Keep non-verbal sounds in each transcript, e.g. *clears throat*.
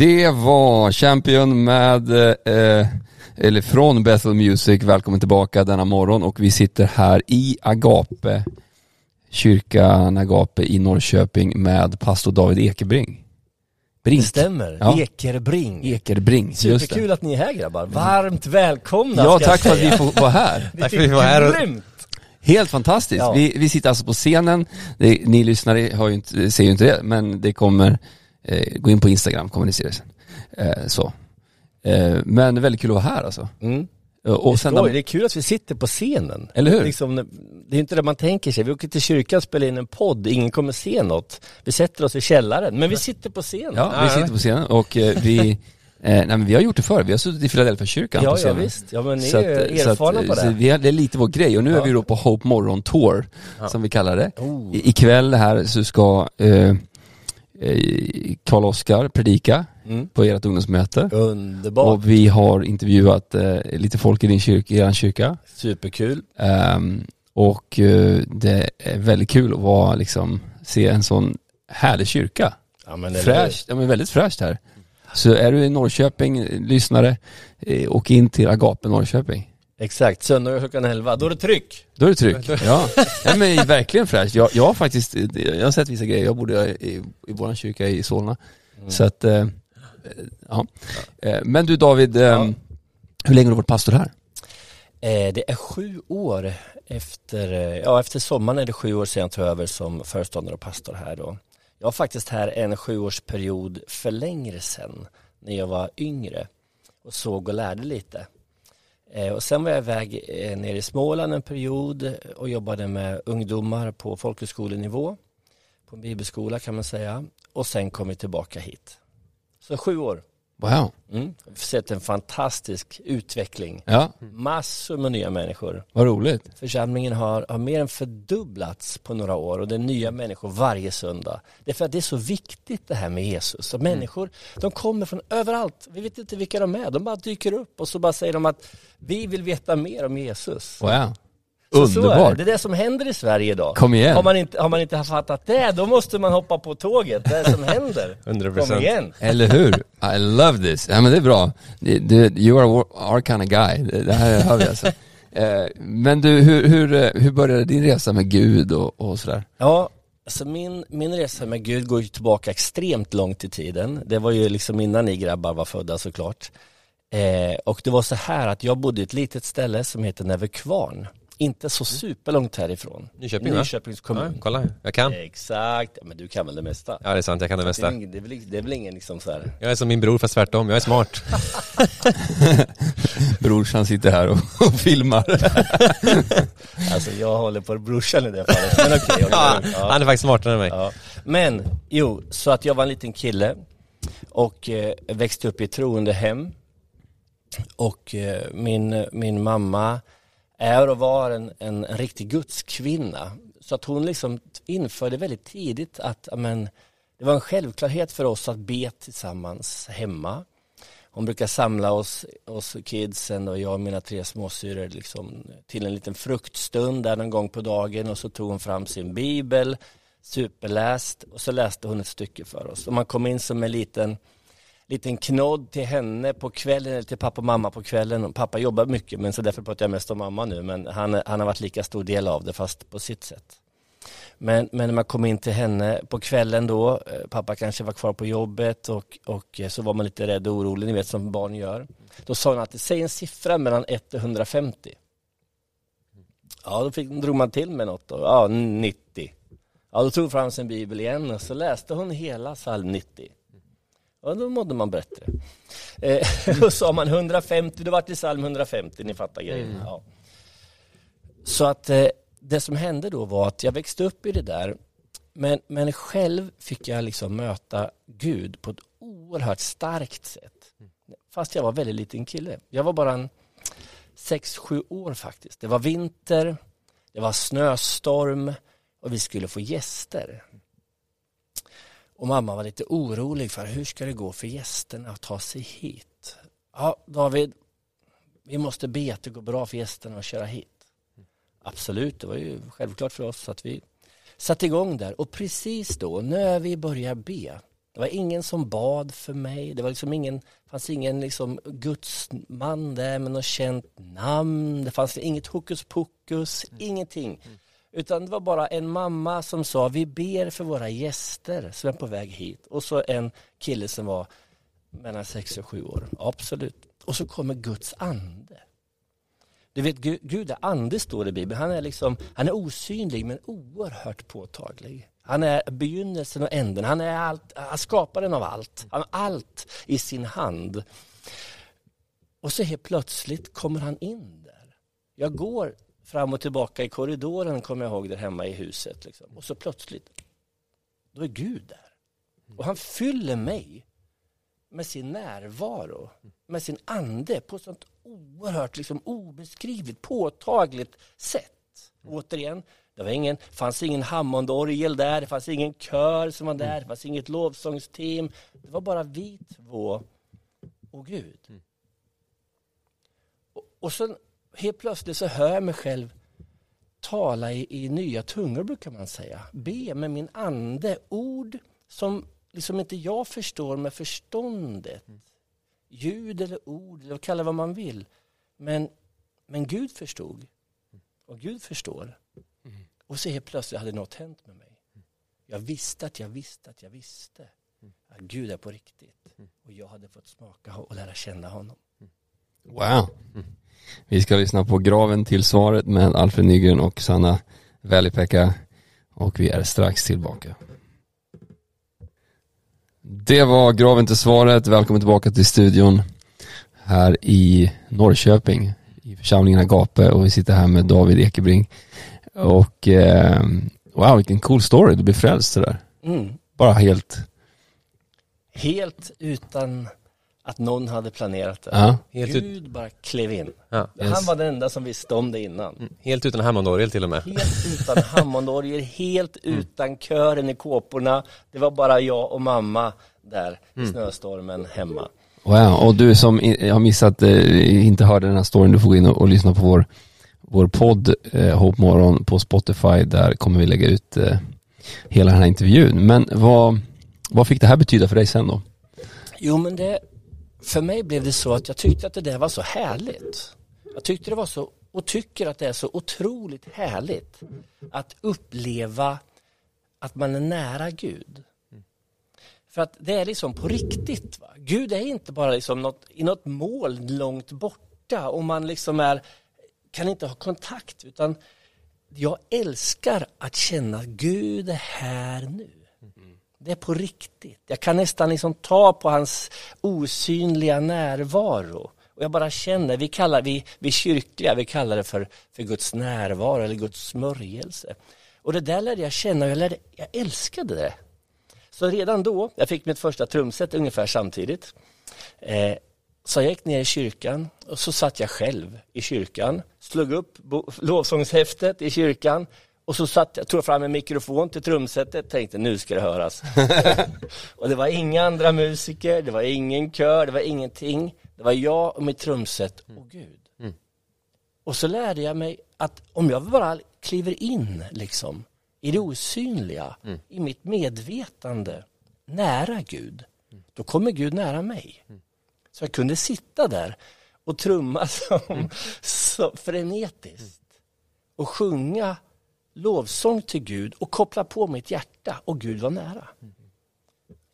Det var Champion med, eh, eller från Bethel Music, välkommen tillbaka denna morgon och vi sitter här i Agape, kyrkan Agape i Norrköping med pastor David Ekebring. Brink. Det stämmer, Ja. Ekerbring. Ekerbring, just det. Superkul att ni är här grabbar, varmt välkomna Ja, *laughs* tack för att vi får vara här. Tack för att vi var här och- Grymt! Helt fantastiskt. Ja. Vi, vi sitter alltså på scenen, det, ni lyssnare har ju inte, ser ju inte det, men det kommer, gå in på Instagram kommer ni se det sen. Eh, så. Eh, men väldigt kul att vara här alltså. Mm. Och det, sen, är det är kul att vi sitter på scenen. Eller hur? Liksom, det är inte det man tänker sig. Vi åker till kyrkan och spelar in en podd, ingen kommer se något. Vi sätter oss i källaren, men vi sitter på scenen. ja, vi sitter på scenen och eh, vi, *laughs* eh, nej, men vi har gjort det förr, vi har suttit i Philadelphia kyrkan ja, på ja scenen. visst. Ja men ni Så är att- så erfarna att, på så det. vi har, det är lite vår grej och nu är Ja. vi då på Hope Morgon Tour, Ja. som vi kallar det. Oh. I, ikväll här så ska eh, eh, Karl Oskar predika Mm. på ert ungdomsmöte. Underbart, Och vi har intervjuat eh, lite folk i din kyrka, i er kyrka. superkul. Ehm, och eh, det är väldigt kul att vara, liksom, se en sån härlig kyrka. Ja, men Fräscht, ja men väldigt fräscht här. Så är du i Norrköping, eh, lyssnare, eh, åk in till Agape Norrköping. Exakt, söndag klockan 11, då är det tryck. Då är det tryck. Ja, *laughs* ja men verkligen fräscht. Jag, jag har faktiskt, eh, jag har sett vissa grejer. Jag bodde i, i våran kyrka i Solna. Mm. Så att, eh, ja. Eh, Men du David, eh, Ja. hur länge har du varit pastor här? Eh, det är sju år efter, eh, ja efter sommaren är det sju år sedan jag tog över som föreståndare och pastor här då. Jag var faktiskt här en sjuårsperiod för längre sedan när jag var yngre och såg och lärde lite. Eh, och sen var jag iväg eh, ner i Småland en period och jobbade med ungdomar på folkhögskolenivå på en bibelskola kan man säga och sen kom vi tillbaka hit. Så sju år. Wow. Mm. Sett en fantastisk utveckling. Ja, Massor med nya människor. vad roligt. Församlingen har, har mer än fördubblats på några år och det är nya människor varje söndag. Det är för att det är så viktigt det här med Jesus. Och människor, de kommer från överallt. Vi vet inte vilka de är. De bara dyker upp och så bara säger de att vi vill veta mer om Jesus. Wow. Så, så är det. Underbart. det är det som händer i Sverige idag. Kom igen. Har man, inte, har man inte fattat det, då måste man hoppa på tåget. Det är det som händer. *laughs* 100%. Kom igen. Eller hur? I love this. Ja men det är bra. Det, you are our kind of guy. Det, det här hör vi alltså. *laughs* Eh, Men du, hur, hur, eh, hur började din resa med Gud och, och sådär? Ja, alltså min, min resa med Gud går ju tillbaka extremt långt i tiden. Det var ju liksom innan ni grabbar var födda såklart. Eh, och det var så här att jag bodde i ett litet ställe som heter Näverkvarn. Inte så superlångt härifrån. Nyköping? Nyköpings Ja, kommun. kolla, jag kan. Exakt, ja, men du kan väl det mesta? Ja det är sant, jag kan det Det är, mesta. väl- det, är väl, det är väl ingen liksom så här. Jag är som min bror fast tvärtom, jag är smart. *laughs* Brorsan sitter här och, och filmar. *laughs* Alltså jag håller på brorsan i det fallet, men okej. jag *laughs* Ja. Ja. han är faktiskt smartare än mig. Ja. Men, jo, så att jag var en liten kille och eh, växte upp i ett troende hem. Och eh, min, min mamma är och var en, en, en riktig gudskvinna. Så att hon liksom införde väldigt tidigt att amen, det var en självklarhet för oss att be tillsammans hemma. Hon brukar samla oss, oss kidsen och jag och mina tre småsyrror liksom, till en liten fruktstund där någon gång på dagen och så tog hon fram sin bibel, superläst och så läste hon ett stycke för oss. Och man kom in som en liten, liten knodd till henne på kvällen, eller till pappa och mamma på kvällen. Pappa jobbar mycket men så därför pratar jag mest om mamma nu men han, han har varit lika stor del av det fast på sitt sätt. Men, men när man kom in till henne på kvällen då, eh, pappa kanske var kvar på jobbet och, och eh, så var man lite rädd och orolig, ni vet som barn gör. Då sa hon alltid, säg en siffra mellan 1 och 150. Ja, då fick, drog man till med något då. Ja, 90. Ja, då tog hon fram sin bibel igen och så läste hon hela psalm 90. Ja, då mådde man bättre. Eh, *laughs* då sa man 150, då var det psalm 150, ni fattar grejen. Ja. Så att eh, det som hände då var att jag växte upp i det där men, men själv fick jag liksom möta Gud på ett oerhört starkt sätt. Fast jag var väldigt liten kille. Jag var bara en 6-7 år faktiskt. Det var vinter, det var snöstorm och vi skulle få gäster. Och mamma var lite orolig för hur ska det gå för gästerna att ta sig hit? Ja, David, vi måste be att det går bra för gästerna att köra hit. Absolut, det var ju självklart för oss att vi satte igång där och precis då när vi börjar be Det var ingen som bad för mig. Det var liksom ingen, fanns ingen liksom gudsman där med något känt namn. Det fanns inget hokus pokus, ingenting. Mm. Utan det var bara en mamma som sa vi ber för våra gäster som är på väg hit. Och så en kille som var mellan sex och sju år. Absolut. Och så kommer Guds ande. Du vet, Gud, Gud är ande står det i Bibeln. Han är, liksom, han är osynlig men oerhört påtaglig. Han är begynnelsen och änden. Han är allt, han skaparen av allt. Han har allt i sin hand. Och så helt plötsligt kommer han in där. Jag går fram och tillbaka i korridoren, kommer jag ihåg, där hemma i huset. Liksom. Och så plötsligt, då är Gud där. Och han fyller mig med sin närvaro, med sin ande på ett sånt oerhört liksom, obeskrivligt, påtagligt sätt. Återigen, det var ingen, fanns ingen Hammondorgel där, det fanns ingen kör som var där, det fanns inget lovsångsteam. Det var bara vi två och Gud. Och, och så helt plötsligt så hör jag mig själv tala i, i nya tungor brukar man säga. Be med min ande, ord som liksom inte jag förstår med förståndet. Ljud eller ord, eller kalla vad man vill. Men, men Gud förstod. Och Gud förstår. Och så helt plötsligt hade något hänt med mig. Jag visste att jag visste att jag visste att Gud är på riktigt. Och jag hade fått smaka och lära känna honom. Wow. Vi ska lyssna på Graven till svaret med Alfred Nygren och Sanna Välipekka och vi är strax tillbaka. Det var Graven till svaret. Välkommen tillbaka till studion här i Norrköping i församlingen Agape och vi sitter här med David Ekebring. Och eh, wow, vilken cool story. Du blev frälst sådär. Mm. Bara helt, Helt utan att någon hade planerat det. ja. Helt, ut, Gud bara klev in. ja, Han var den enda som visste om det innan. helt utan Hammondorgel till och med. Helt utan *laughs* Hammondorgel, helt utan kören i kåporna. Det var bara jag och mamma där i snöstormen hemma. Wow, och du som i- har missat, eh, inte hörde den här storyn, du får gå in och, och lyssna på vår, vår podd eh, Hope Morgon på Spotify. Där kommer vi lägga ut eh, hela den här intervjun. Men vad, vad fick det här betyda för dig sen då? Jo men det, för mig blev det så att jag tyckte att det där var så härligt. Jag tyckte det var så, och tycker att det är så otroligt härligt att uppleva att man är nära Gud. För att det är liksom på riktigt. Va? Gud är inte bara liksom något, i något mål långt borta och man liksom är, kan inte ha kontakt utan jag älskar att känna att Gud är här nu. Det är på riktigt. Jag kan nästan liksom ta på hans osynliga närvaro. Och jag bara känner, vi kallar, vi, vi kyrkliga, vi kallar det för, för Guds närvaro eller Guds smörjelse. Och det där lärde jag känna och jag, lärde, jag älskade det. Så redan då, jag fick mitt första trumset ungefär samtidigt. Eh, så jag gick ner i kyrkan och så satt jag själv i kyrkan, slog upp lovsångshäftet i kyrkan och så satt jag, tog fram en mikrofon till trumsetet tänkte nu ska det höras. *laughs* och det var inga andra musiker, det var ingen kör, det var ingenting. Det var jag och mitt trumset. Och Gud. Och så lärde jag mig att om jag bara kliver in liksom i det osynliga, i mitt medvetande, nära Gud, då kommer Gud nära mig. Så jag kunde sitta där och trumma *laughs* som, så frenetiskt. Och sjunga lovsång till Gud och koppla på mitt hjärta och Gud var nära.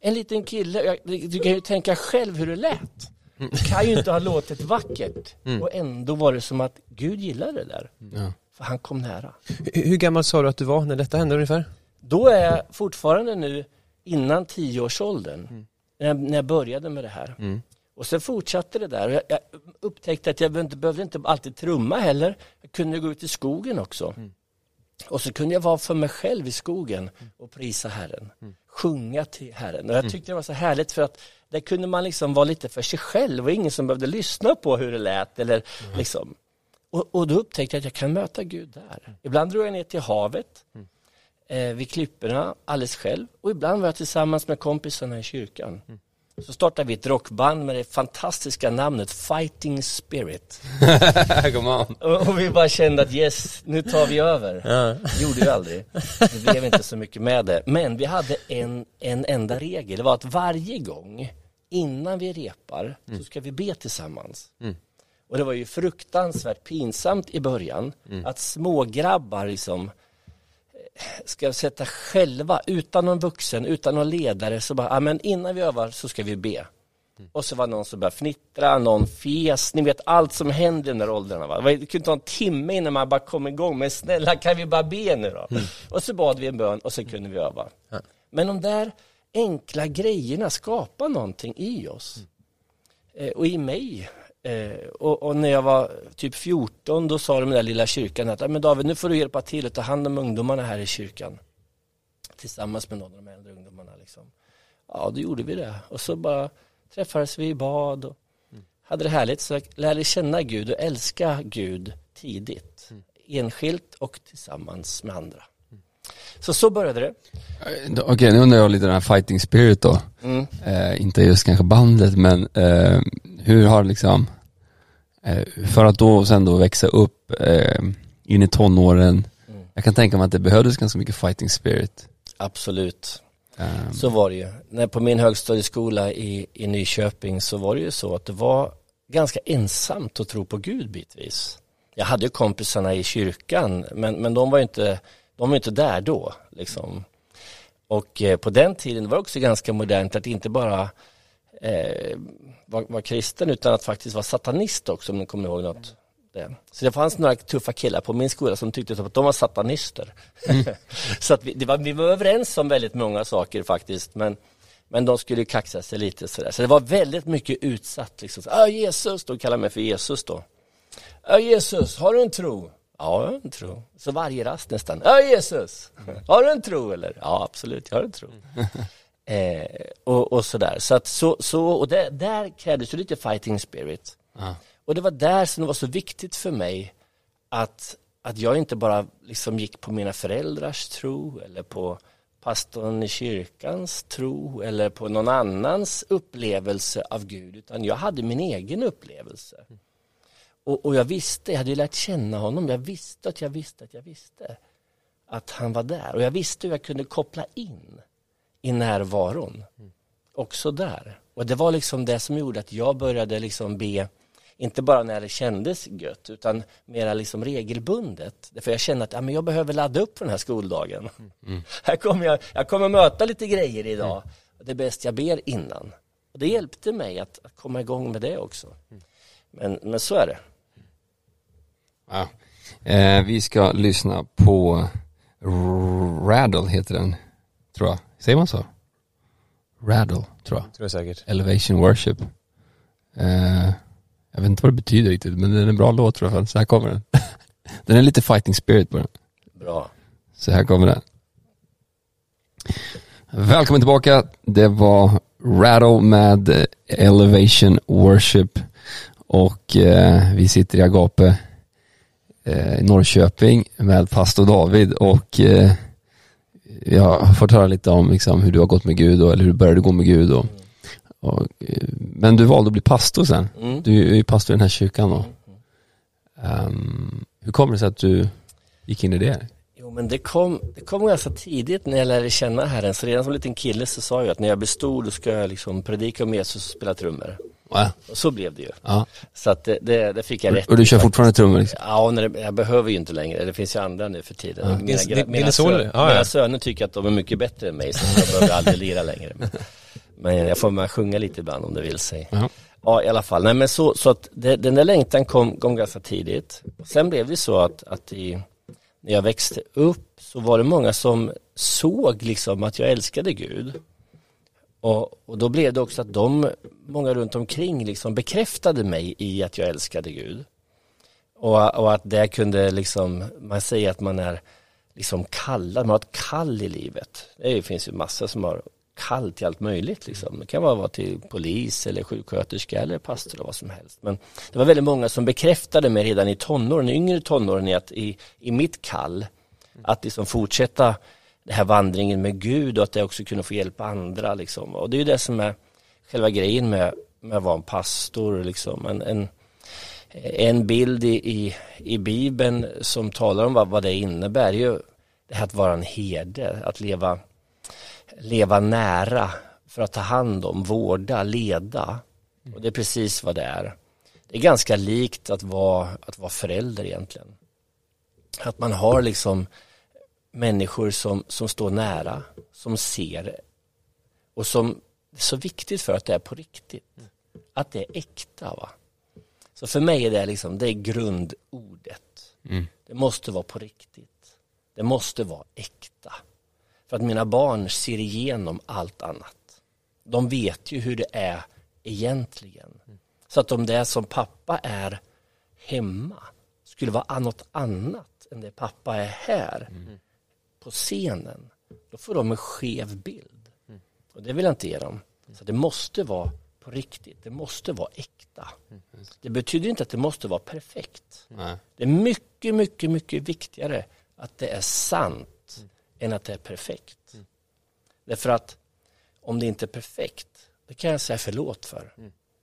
En liten kille, du kan ju tänka själv hur det lät. Det kan ju inte ha låtit vackert och ändå var det som att Gud gillade det där. Ja. För han kom nära. Hur gammal sa du att du var när detta hände ungefär? Då är jag fortfarande nu innan tioårsåldern, när, jag, när jag började med det här. Och sen fortsatte det där. Jag, jag upptäckte att jag behövde inte, behövde inte alltid trumma heller. Jag kunde gå ut i skogen också. Och så kunde jag vara för mig själv i skogen och prisa Herren. Sjunga till Herren. Och jag tyckte det var så härligt för att där kunde man liksom vara lite för sig själv och ingen som behövde lyssna på hur det lät. Eller liksom. och, och då upptäckte jag att jag kan möta Gud där. Ibland drog jag ner till havet eh, vid klipporna alldeles själv och ibland var jag tillsammans med kompisarna i kyrkan. Så startade vi ett rockband med det fantastiska namnet Fighting Spirit. *laughs* Come on. Och, och vi bara kände att yes, nu tar vi över. Ja. gjorde vi aldrig. Det blev inte så mycket med det. Men vi hade en, en enda regel. Det var att varje gång innan vi repar så ska vi be tillsammans. Och det var ju fruktansvärt pinsamt i början att smågrabbar liksom ska sätta själva utan någon vuxen, utan någon ledare så bara, ja men innan vi övar så ska vi be. Och så var någon som började fnittra, någon fes, ni vet allt som händer i den där åldrarna. Va? Det kunde ta en timme innan man bara kom igång, men snälla kan vi bara be nu då? Och så bad vi en bön och så kunde vi öva. Men de där enkla grejerna skapar någonting i oss. Eh, och i mig. Eh, och, och när jag var typ 14 då sa de i den där lilla kyrkan att "Ja, men David nu får du hjälpa till att ta hand om ungdomarna här i kyrkan. Tillsammans med någon av de äldre ungdomarna. Liksom. Ja, då gjorde vi det. Och så bara träffades vi i bad och hade det härligt. Så jag lärde känna Gud och älska Gud tidigt. Enskilt och tillsammans med andra. Så så började det. Eh, Okej, nu undrar jag lite den här fighting spirit då. Mm. Eh, inte just kanske bandet, men eh, hur har liksom, för att då sen då växa upp eh, in i tonåren, jag kan tänka mig att det behövdes ganska mycket fighting spirit. Absolut. Eh, Så var det ju. När på min högstadieskola i, i Nyköping så var det ju så att det var ganska ensamt att tro på Gud bitvis. Jag hade ju kompisarna i kyrkan men, men de var ju inte, de var inte där då liksom. Och eh, på den tiden var det också ganska modernt att inte bara eh, vara var kristen utan att faktiskt vara satanist också om ni kommer ihåg något. Det. Så det fanns några tuffa killar på min skola som tyckte att de var satanister. *laughs* så att vi, det var, vi var överens om väldigt många saker faktiskt men, men de skulle kaxa sig lite sådär. Så det var väldigt mycket utsatt. Liksom. Ah, Jesus, de kallar mig för Jesus då. Ja Jesus, har du en tro? Ja, jag har en tro. Så varje rast nästan. Ja Jesus, har du en tro eller? Ja absolut, jag har en tro. *laughs* eh, och, och sådär. Så att så, så och där, där krävdes ju lite fighting spirit. Ja. Och det var där som det var så viktigt för mig att, att jag inte bara liksom gick på mina föräldrars tro eller på pastorn i kyrkans tro eller på någon annans upplevelse av Gud utan jag hade min egen upplevelse. Och, och jag visste, jag hade ju lärt känna honom, jag visste att jag visste att jag visste att han var där och jag visste hur jag kunde koppla in i närvaron också där. Och det var liksom det som gjorde att jag började liksom be inte bara när det kändes gött utan mera liksom regelbundet. För jag kände att ja, men jag behöver ladda upp för den här skoldagen. Här kommer jag, jag kommer möta lite grejer idag. Det är bäst jag ber innan. Och det hjälpte mig att, att komma igång med det också. Men, men så är det. Ja. Eh, vi ska lyssna på Raddle heter den, tror jag. Säger man så? Raddle, tror jag. Tror jag säkert. Elevation Worship. Eh, jag vet inte vad det betyder riktigt, men det är en bra låt tror jag. Så här kommer den. *laughs* Den är lite fighting spirit på den. Bra. Så här kommer den. Välkommen tillbaka. Det var Rattle med Elevation Worship och eh, vi sitter i Agape eh, Norrköping med pastor David och eh, jag har fått höra lite om liksom, hur du har gått med Gud och, eller hur du började gå med Gud och, och, eh, men du valde att bli pastor sen. Mm. Du är ju pastor i den här kyrkan då. Ehm, hur kommer det sig att du gick in i det? Jo men det kom, det kom ganska tidigt när jag lärde känna Herren. Så redan som liten kille så sa jag att när jag blir stor då ska jag liksom predika om Jesus och spela trummor. Ja. Och så blev det ju. ja. Så att det, det, det fick jag rätt Och du kör fortfarande trummor liksom? Ja, när det, jag behöver ju inte längre. Det finns ju andra nu för tiden. Ja. Mina, Din- mina, dina soner? sö- Ja, ja. mina söner tycker att de är mycket bättre än mig så jag behöver aldrig lira längre. Men, *laughs* men jag får med sjunga lite ibland om det vill sig. Ja. Ja, i alla fall. Nej, men så, så att det, den där längtan kom, kom ganska tidigt. Sen blev det så att, att i, när jag växte upp så var det många som såg liksom att jag älskade Gud. Och, och då blev det också att de, många runt omkring liksom bekräftade mig i att jag älskade Gud. Och, och att det kunde liksom, man säger att man är liksom kallad, man har ett kall i livet. Det finns ju massor som har kall till allt möjligt liksom. Det kan vara till polis eller sjuksköterska eller pastor eller vad som helst. Men det var väldigt många som bekräftade mig redan i tonåren, yngre tonåren i, att, i, i mitt kall. Att liksom fortsätta den här vandringen med Gud och att jag också kunde få hjälpa andra liksom. Och det är ju det som är själva grejen med, med att vara en pastor. Liksom. En, en, en bild i, i, i Bibeln som talar om vad, vad det innebär är ju det här att vara en herde, att leva, leva nära för att ta hand om, vårda, leda. Och det är precis vad det är. Det är ganska likt att vara, att vara förälder egentligen. Att man har liksom människor som, som står nära, som ser och som är så viktigt för att det är på riktigt. Att det är äkta. Va? Så för mig är det liksom, det är grundordet. Mm. Det måste vara på riktigt. Det måste vara äkta. För att mina barn ser igenom allt annat. De vet ju hur det är egentligen. Så att om det som pappa är hemma skulle vara något annat än det pappa är här på scenen, då får de en skev bild. Och det vill jag inte ge dem. Så det måste vara på riktigt, det måste vara äkta. Det betyder inte att det måste vara perfekt. Det är mycket, mycket, mycket viktigare att det är sant än att det är perfekt. Därför att om det inte är perfekt, det kan jag säga förlåt för.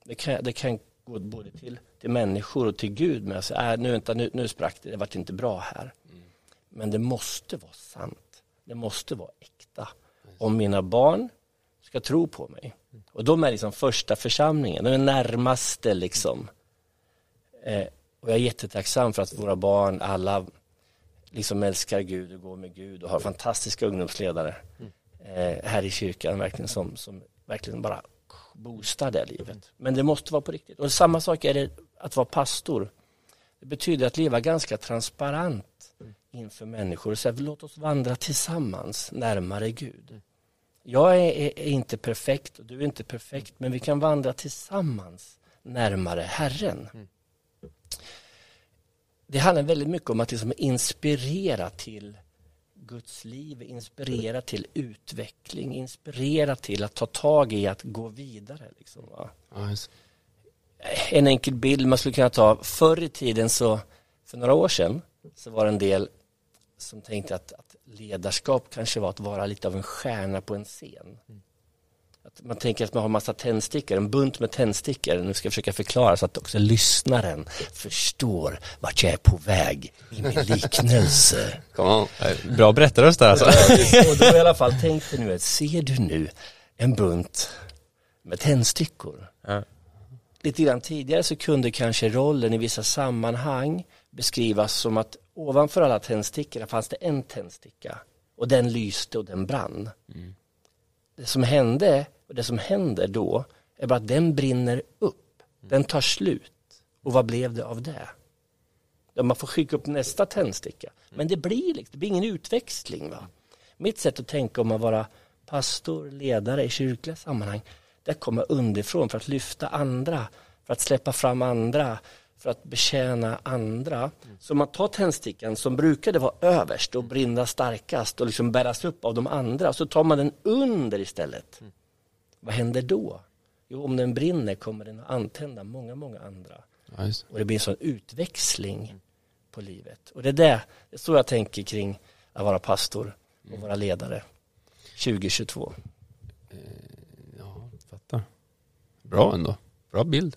Det, kan, det kan gå både till, till människor och till Gud, men jag säger, äh, nu, vänta, nu, nu sprack det, det vart inte bra här. Men det måste vara sant. Det måste vara äkta. Om mina barn ska tro på mig. Och de är liksom första församlingen, de är närmaste liksom. Eh, och jag är jättetacksam för att våra barn, alla liksom älskar Gud och går med Gud och har fantastiska ungdomsledare eh, här i kyrkan verkligen som, som verkligen bara boostar det livet. Men det måste vara på riktigt. Och samma sak är det att vara pastor. Det betyder att leva ganska transparent inför människor och säga låt oss vandra tillsammans närmare Gud. Jag är, är, är inte perfekt och du är inte perfekt men vi kan vandra tillsammans närmare Herren. Det handlar väldigt mycket om att liksom inspirera till Guds liv, inspirera till utveckling, inspirera till att ta tag i att gå vidare. Liksom, va? En enkel bild man skulle kunna ta, förr i tiden så, för några år sedan, så var det en del som tänkte att, att ledarskap kanske var att vara lite av en stjärna på en scen. Att man tänker att man har massa tändstickor, en bunt med tändstickor. Nu ska jag försöka förklara så att också lyssnaren förstår vart jag är på väg i min *laughs* liknelse. Bra berättarröst där alltså. Och då i alla fall tänkte nu, att ser du nu en bunt med tändstickor? Ja. Lite grann tidigare så kunde kanske rollen i vissa sammanhang beskrivas som att ovanför alla tändstickorna fanns det en tändsticka och den lyste och den brann. Det som hände och det som händer då är bara att den brinner upp, den tar slut och vad blev det av det? Man får skicka upp nästa tändsticka. Men det blir, liksom, det blir ingen utväxling. Va? Mitt sätt att tänka om att vara pastor, ledare i kyrkliga sammanhang, det kommer underifrån för att lyfta andra, för att släppa fram andra, för att betjäna andra. Så man tar tändstickan som brukade vara överst och brinna starkast och liksom bäras upp av de andra, så tar man den under istället. Vad händer då? Jo, om den brinner kommer den att antända många, många andra. Just. Och det blir en sån utväxling på livet. Och det är det, det är så jag tänker kring att vara pastor och vara ledare 2022. Ja, fattar. Bra ändå. Bra bild.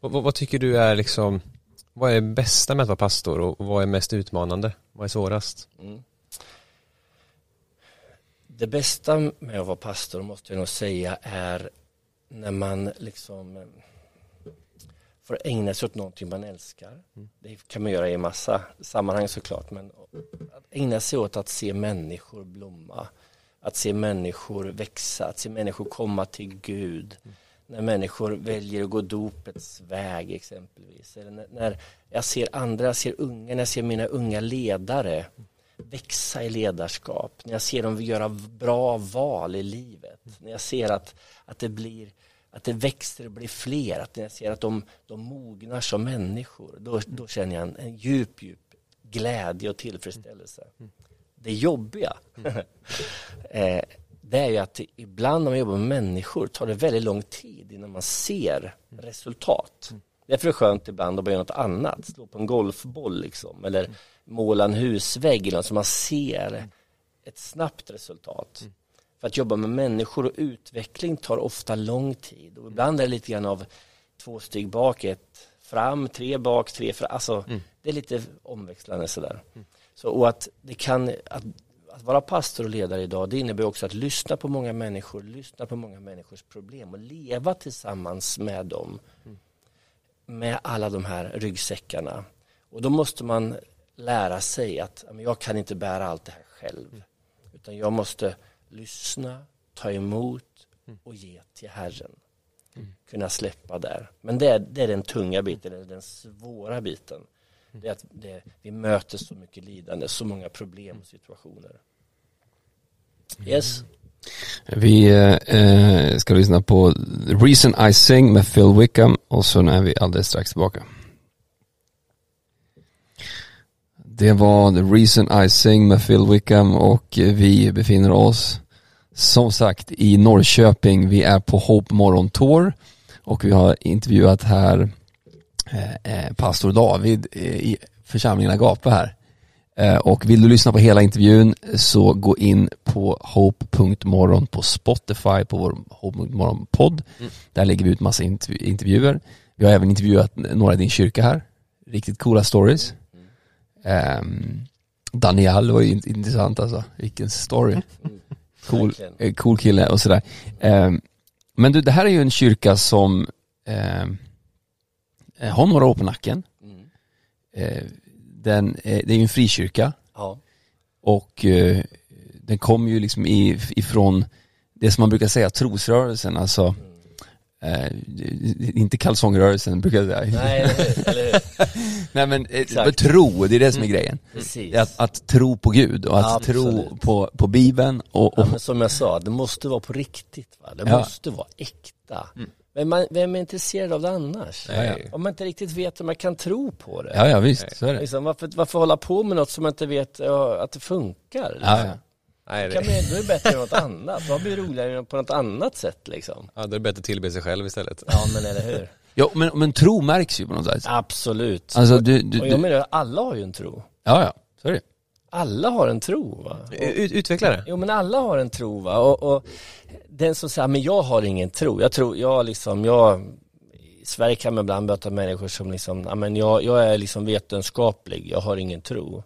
Vad, vad, tycker du är liksom, vad är bästa med att vara pastor och vad är mest utmanande? Vad är svårast? Mm. Det bästa med att vara pastor måste jag nog säga är när man liksom eh, får ägna sig åt någonting man älskar. Det kan man göra i massa sammanhang såklart, men att ägna sig åt att se människor blomma, att se människor växa, att se människor komma till Gud. När människor väljer att gå dopets väg exempelvis. Eller när, när jag ser andra, jag ser unga, när jag ser mina unga ledare växa i ledarskap, när jag ser dem göra bra val i livet, när jag ser att, att det blir att det växer och blir fler, att jag ser att de, de mognar som människor, då, då känner jag en, en djup, djup glädje och tillfredsställelse. Det jobbiga, *laughs* eh, det är ju att ibland när man jobbar med människor tar det väldigt lång tid innan man ser resultat. Därför är det skönt ibland att börja något annat, slå på en golfboll liksom, eller måla en husvägg eller något så man ser ett snabbt resultat. För att jobba med människor och utveckling tar ofta lång tid och ibland är det lite grann av två steg bak, ett fram, tre bak, tre fram. Alltså det är lite omväxlande sådär. Så, och att det kan, att, att vara pastor och ledare idag, det innebär också att lyssna på många människor, lyssna på många människors problem och leva tillsammans med dem. Med alla de här ryggsäckarna. Och då måste man lära sig att jag kan inte bära allt det här själv. Utan jag måste lyssna, ta emot och ge till Herren. Kunna släppa där. Men det är, det är den tunga biten, den svåra biten. Det är att det, vi möter så mycket lidande, så många problem och situationer. Yes. Vi eh, ska lyssna på The Reason I Sing med Phil Wickham och så är vi alldeles strax tillbaka. Det var The Reason I Sing med Phil Wickham och vi befinner oss som sagt i Norrköping. Vi är på Hope Morgon Tour och vi har intervjuat här eh, pastor David eh, i församlingen Agape här. Eh, Och vill du lyssna på hela intervjun så gå in på hope.morgon på Spotify på vår Hope.morgon podd. Där lägger vi ut massa intervju- intervjuer. Vi har även intervjuat några i din kyrka här. Riktigt coola stories. Um, Daniel var ju int- intressant alltså. Vilken story. Cool, Verkligen. eh, cool kille och sådär. Ehm, men du, det här är ju en kyrka som eh, har några år på nacken. Mm. Eh, den, eh, det är ju en frikyrka Ja. och eh, den kommer ju liksom ifrån det som man brukar säga trosrörelsen, alltså eh, inte kalsongrörelsen brukar jag säga. Nej, eller hur? *laughs* Nej men eh, Exakt. tro, det är det som är grejen. Precis. Att, att tro på Gud och att tro Absolut. på, på Bibeln och, Ja, och men som jag sa, det måste vara på riktigt. Va? Det Ja. måste vara äkta. Men man, vem är intresserad av det annars? Nej. Om man inte riktigt vet om man kan tro på det. ja, ja visst, så är det. Liksom, varför, varför hålla på med något som man inte vet ja, att det funkar? Liksom? Ja, ja. Nej, Kan det, bli, då är det bättre än något annat. Då blir det roligare på något annat sätt liksom. ja, då är det bättre att tillbe sig själv istället. Ja men eller hur? *laughs* ja men, men tro märks ju på något sätt. Absolut. Alltså du, du, Och jag menar, alla har ju en tro. ja ja, så är det. Alla har en tro va? Ut, utveckla det. Jo men alla har en tro va och, och den som säger, men jag har ingen tro. Jag tror, jag liksom, jag i Sverige kan man ibland möta människor som liksom, ja men jag, jag är liksom vetenskaplig, jag har ingen tro.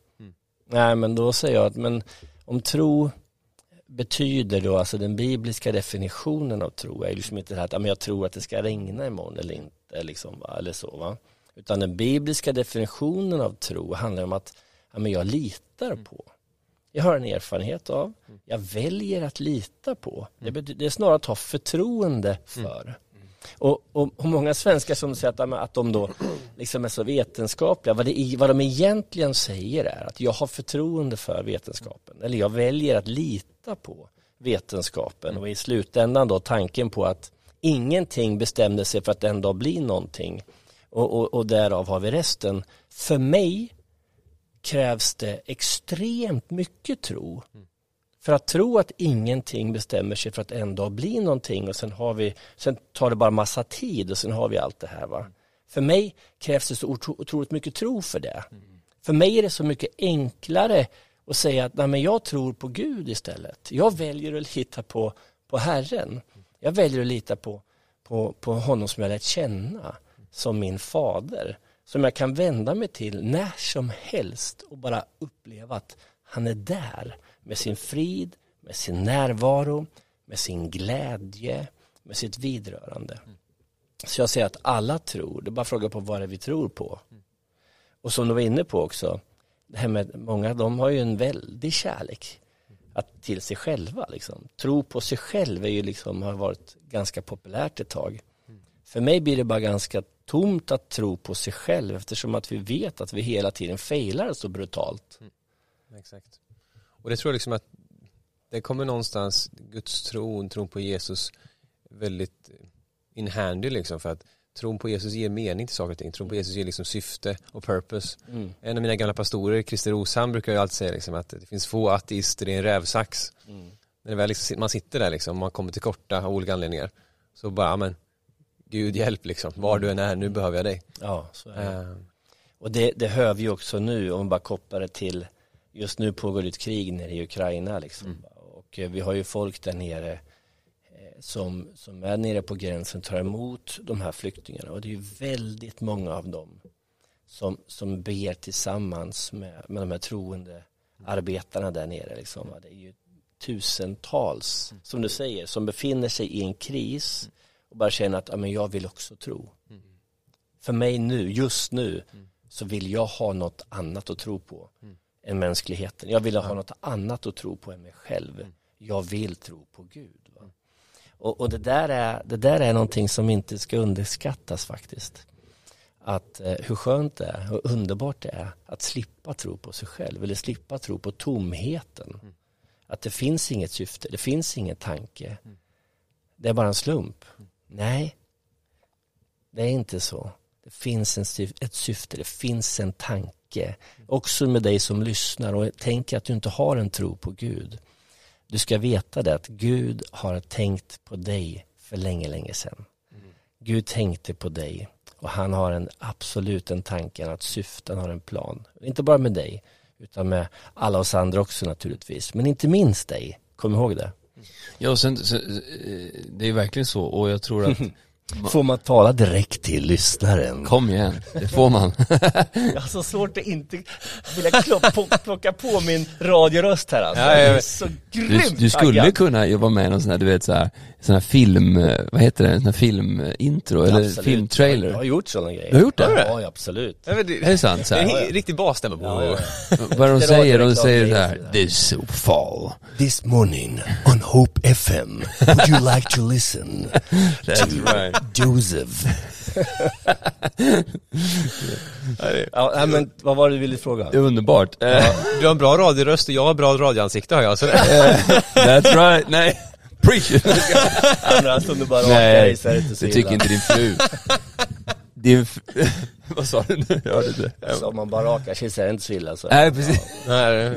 Nej men då säger jag att, men om tro betyder då, alltså den bibliska definitionen av tro är liksom inte det här att ja, men jag tror att det ska regna imorgon eller inte, liksom, va? eller så va. Utan den bibliska definitionen av tro handlar om att ja, men jag litar på. Jag har en erfarenhet av, jag väljer att lita på. Det, betyder, det är snarare att ha förtroende för. Och, och, och många svenskar som säger att, att de då *clears throat* liksom är så vetenskapliga, vad, det, vad de egentligen säger är att jag har förtroende för vetenskapen, eller jag väljer att lita på vetenskapen. Och i slutändan då tanken på att ingenting bestämde sig för att en dag bli någonting. Och, och, och därav har vi resten. För mig krävs det extremt mycket tro. För att tro att ingenting bestämmer sig för att en dag bli någonting och sen har vi, sen tar det bara massa tid och sen har vi allt det här va. För mig krävs det så otroligt mycket tro för det. För mig är det så mycket enklare att säga att nej, men jag tror på Gud istället. Jag väljer att lita på, på Herren. Jag väljer att lita på, på, på honom som jag lärt känna som min fader. Som jag kan vända mig till när som helst och bara uppleva att han är där med sin frid, med sin närvaro, med sin glädje, med sitt vidrörande. Så jag säger att alla tror, det är bara fråga på vad det är vi tror på. Och som du var inne på också, det här med många, de har ju en väldig kärlek att, till sig själva. Liksom. Tro på sig själv är ju liksom, har varit ganska populärt ett tag. För mig blir det bara ganska tomt att tro på sig själv eftersom att vi vet att vi hela tiden failar så brutalt. Exakt. Och det tror jag liksom att det kommer någonstans, Guds tron, tron på Jesus väldigt in handy liksom för att tron på Jesus ger mening till saker och ting. Tron på Jesus ger liksom syfte och purpose. Mm. En av mina gamla pastorer, Christer Roshamn, brukar ju alltid säga liksom att det finns få ateister i en rävsax. Mm. När väl liksom, man sitter där liksom, man kommer till korta av olika anledningar. Så bara, men Gud hjälp liksom, var du än är, nu behöver jag dig. Ja, så är det. Eh, Och det, det hör vi ju också nu om vi bara kopplar det till just nu pågår det ett krig nere i Ukraina liksom. Och Och eh, vi har ju folk där nere eh, som, som är nere på gränsen tar emot de här flyktingarna och det är ju väldigt många av dem som, som ber tillsammans med, med de här troende arbetarna där nere. Liksom. Det är ju tusentals, som du säger, som befinner sig i en kris och bara känner att ja, men jag vill också tro. För mig nu, just nu, så vill jag ha något annat att tro på än mänskligheten. Jag vill ha något annat att tro på än mig själv. Jag vill tro på Gud. Va? Och, och det, där är, det där är någonting som inte ska underskattas faktiskt. Att eh, hur skönt det är, hur underbart det är att slippa tro på sig själv eller slippa tro på tomheten. Att det finns inget syfte, det finns ingen tanke. Det är bara en slump. Nej, det är inte så. Det finns en syf- ett syfte, det finns en tanke. Också med dig som lyssnar och tänker att du inte har en tro på Gud. Du ska veta det att Gud har tänkt på dig för länge, länge sedan. Gud tänkte på dig och han har en absolut en tanke, att syften har en plan. Inte bara med dig, utan med alla oss andra också naturligtvis. Men inte minst dig, kom ihåg det. Ja, och sen, sen, eh, det är verkligen så och jag tror att *laughs* Får man tala direkt till lyssnaren? Kom igen, det får man. Jag *laughs* har så svårt att inte vilja klocka på, plocka på min radioröst här alltså. Ja, ja, ja. Jag är så Du, grymt du skulle taggad. kunna jobba med någon sån här, du vet så här, sån här film, vad heter det, sån här filmintro eller Absolut. filmtrailer. Jag har gjort sådana grejer. Du har gjort det? Ja, ja, absolut. Ja, men det, Är det sant? Så det är här? en riktig basstämma på. Ja, ja. *laughs* Vad de Det säger, de säger så här, this fall. This morning on Hope FM, would you like to listen *laughs* That's right. Joseph? ja, men vad var det du ville fråga? Det är underbart. Eh, Du har en bra radioröst och jag har bra radioansikte har jag. Så det, That's right, nej. Preach it. Andra stunder bara Nej, det inte så det tycker inte din fru. Din fru, *laughs* vad sa du nu? Jag hörde inte. Så om man bara rakar sig så är det inte så illa så. Nej, precis. nej, eh,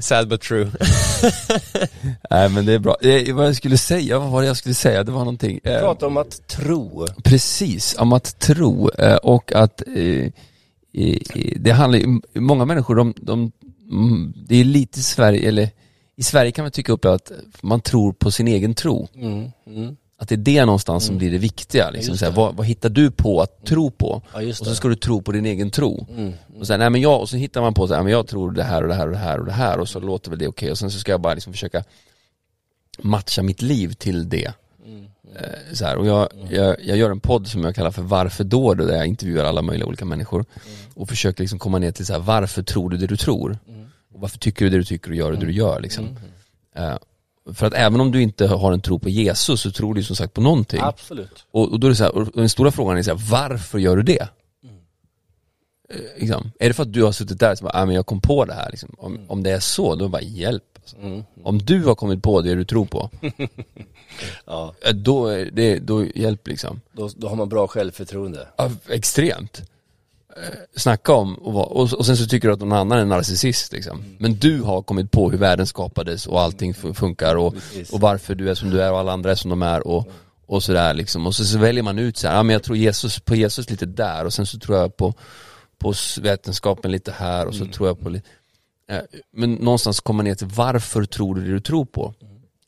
sad but true. *laughs* Nej men det är bra. Eh, vad jag skulle säga, vad var det jag skulle säga? Det var någonting. Eh, Prata om att tro. Precis, om att tro eh, och att eh, eh, det handlar ju, många människor de, de det är lite Sverige, eller i Sverige kan man tycka upp att man tror på sin egen tro. Mm, mm. Att det är det någonstans som blir det viktiga. Liksom, just så här, det. vad, vad hittar du på att tro på? Ja, Och så ska du tro på din egen tro. Mm. Och sen, nej men jag, och så hittar man på så här, men jag tror det här och det här och det här och det här och så låter väl det okej och sen så ska jag bara liksom försöka matcha mitt liv till det. Mm. Eh, så här, och jag, jag, jag gör en podd som jag kallar för Varför då? Där jag intervjuar alla möjliga olika människor och försöker liksom komma ner till så här, varför tror du det du tror? Och varför tycker du det du tycker och gör det du gör liksom? Eh, för att även om du inte har en tro på Jesus så tror du som sagt på någonting. Absolut. Och, och då är det så här, och den stora frågan är så här, varför gör du det? Eh, liksom. Är det för att du har suttit där och bara, ah, men jag kom på det här liksom. om, om det är så, då bara hjälp. Alltså. Mm. Om du har kommit på det du tror på, *laughs* Ja, eh, då, är det, då hjälp liksom. då, då har man bra självförtroende. Ja, extremt. Eh, Snacka om, och, vara- och, och sen så tycker du att någon annan är narcissist liksom. Men du har kommit på hur världen skapades och allting fun- funkar och, och varför du är som du är och alla andra är som de är och, och sådär liksom. Och så, så väljer man ut så här, ja men jag tror Jesus, på Jesus lite där och sen så tror jag på, på vetenskapen lite här och så tror jag på lite eh, men någonstans komma ner till varför tror du det du tror på?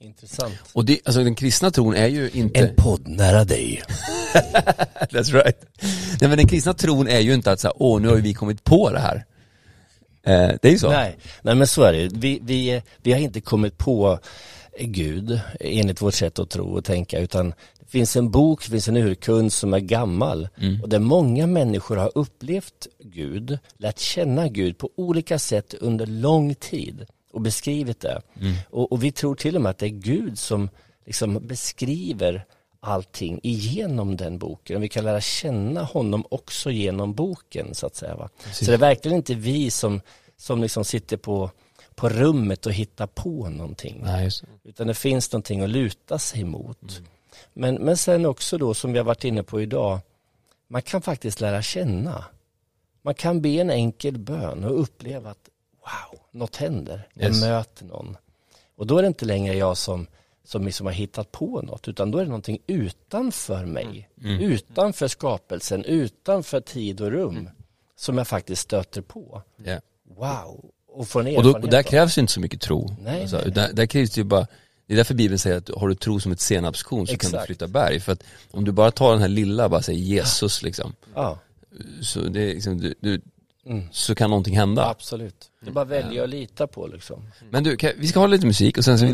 Intressant. Och det, alltså den kristna tron är ju inte En podd nära dig. *laughs* That's right. Nej men den kristna tron är ju inte att säga, åh nu har ju vi kommit på det här. Eh, det är ju så. Nej, nej men så är det vi, vi, vi har inte kommit på Gud enligt vårt sätt att tro och tänka utan det finns en bok, det finns en urkund som är gammal och där många människor har upplevt Gud, lärt känna Gud på olika sätt under lång tid och beskrivit det. Och, och vi tror till och med att det är Gud som liksom beskriver allting igenom den boken. Och vi kan lära känna honom också genom boken så att säga. Va? Så det är verkligen inte vi som, som liksom sitter på, på rummet och hittar på någonting. Nej. Utan det finns någonting att luta sig mot. Men, men sen också då som vi har varit inne på idag, man kan faktiskt lära känna. Man kan be en enkel bön och uppleva att wow, något händer. Jag yes. möter någon. Och då är det inte längre jag som, som liksom har hittat på något, utan då är det någonting utanför mig, mm. mm. utanför skapelsen, utanför tid och rum, mm. som jag faktiskt stöter på. Yeah. Wow, och får en erfarenhet. Och, då, och där krävs ju inte så mycket tro. Nej, alltså, nej. Där, där krävs det ju bara det är därför Bibeln säger att har du tro som ett senapskorn så Exakt. kan du flytta berg. För att om du bara tar den här lilla, bara säger Jesus liksom. Ja. Så det är liksom, du, du, Mm. så kan någonting hända. Absolut. Det är bara att välja och lita på liksom. Men du, vi ska ha lite musik och sen så vill vi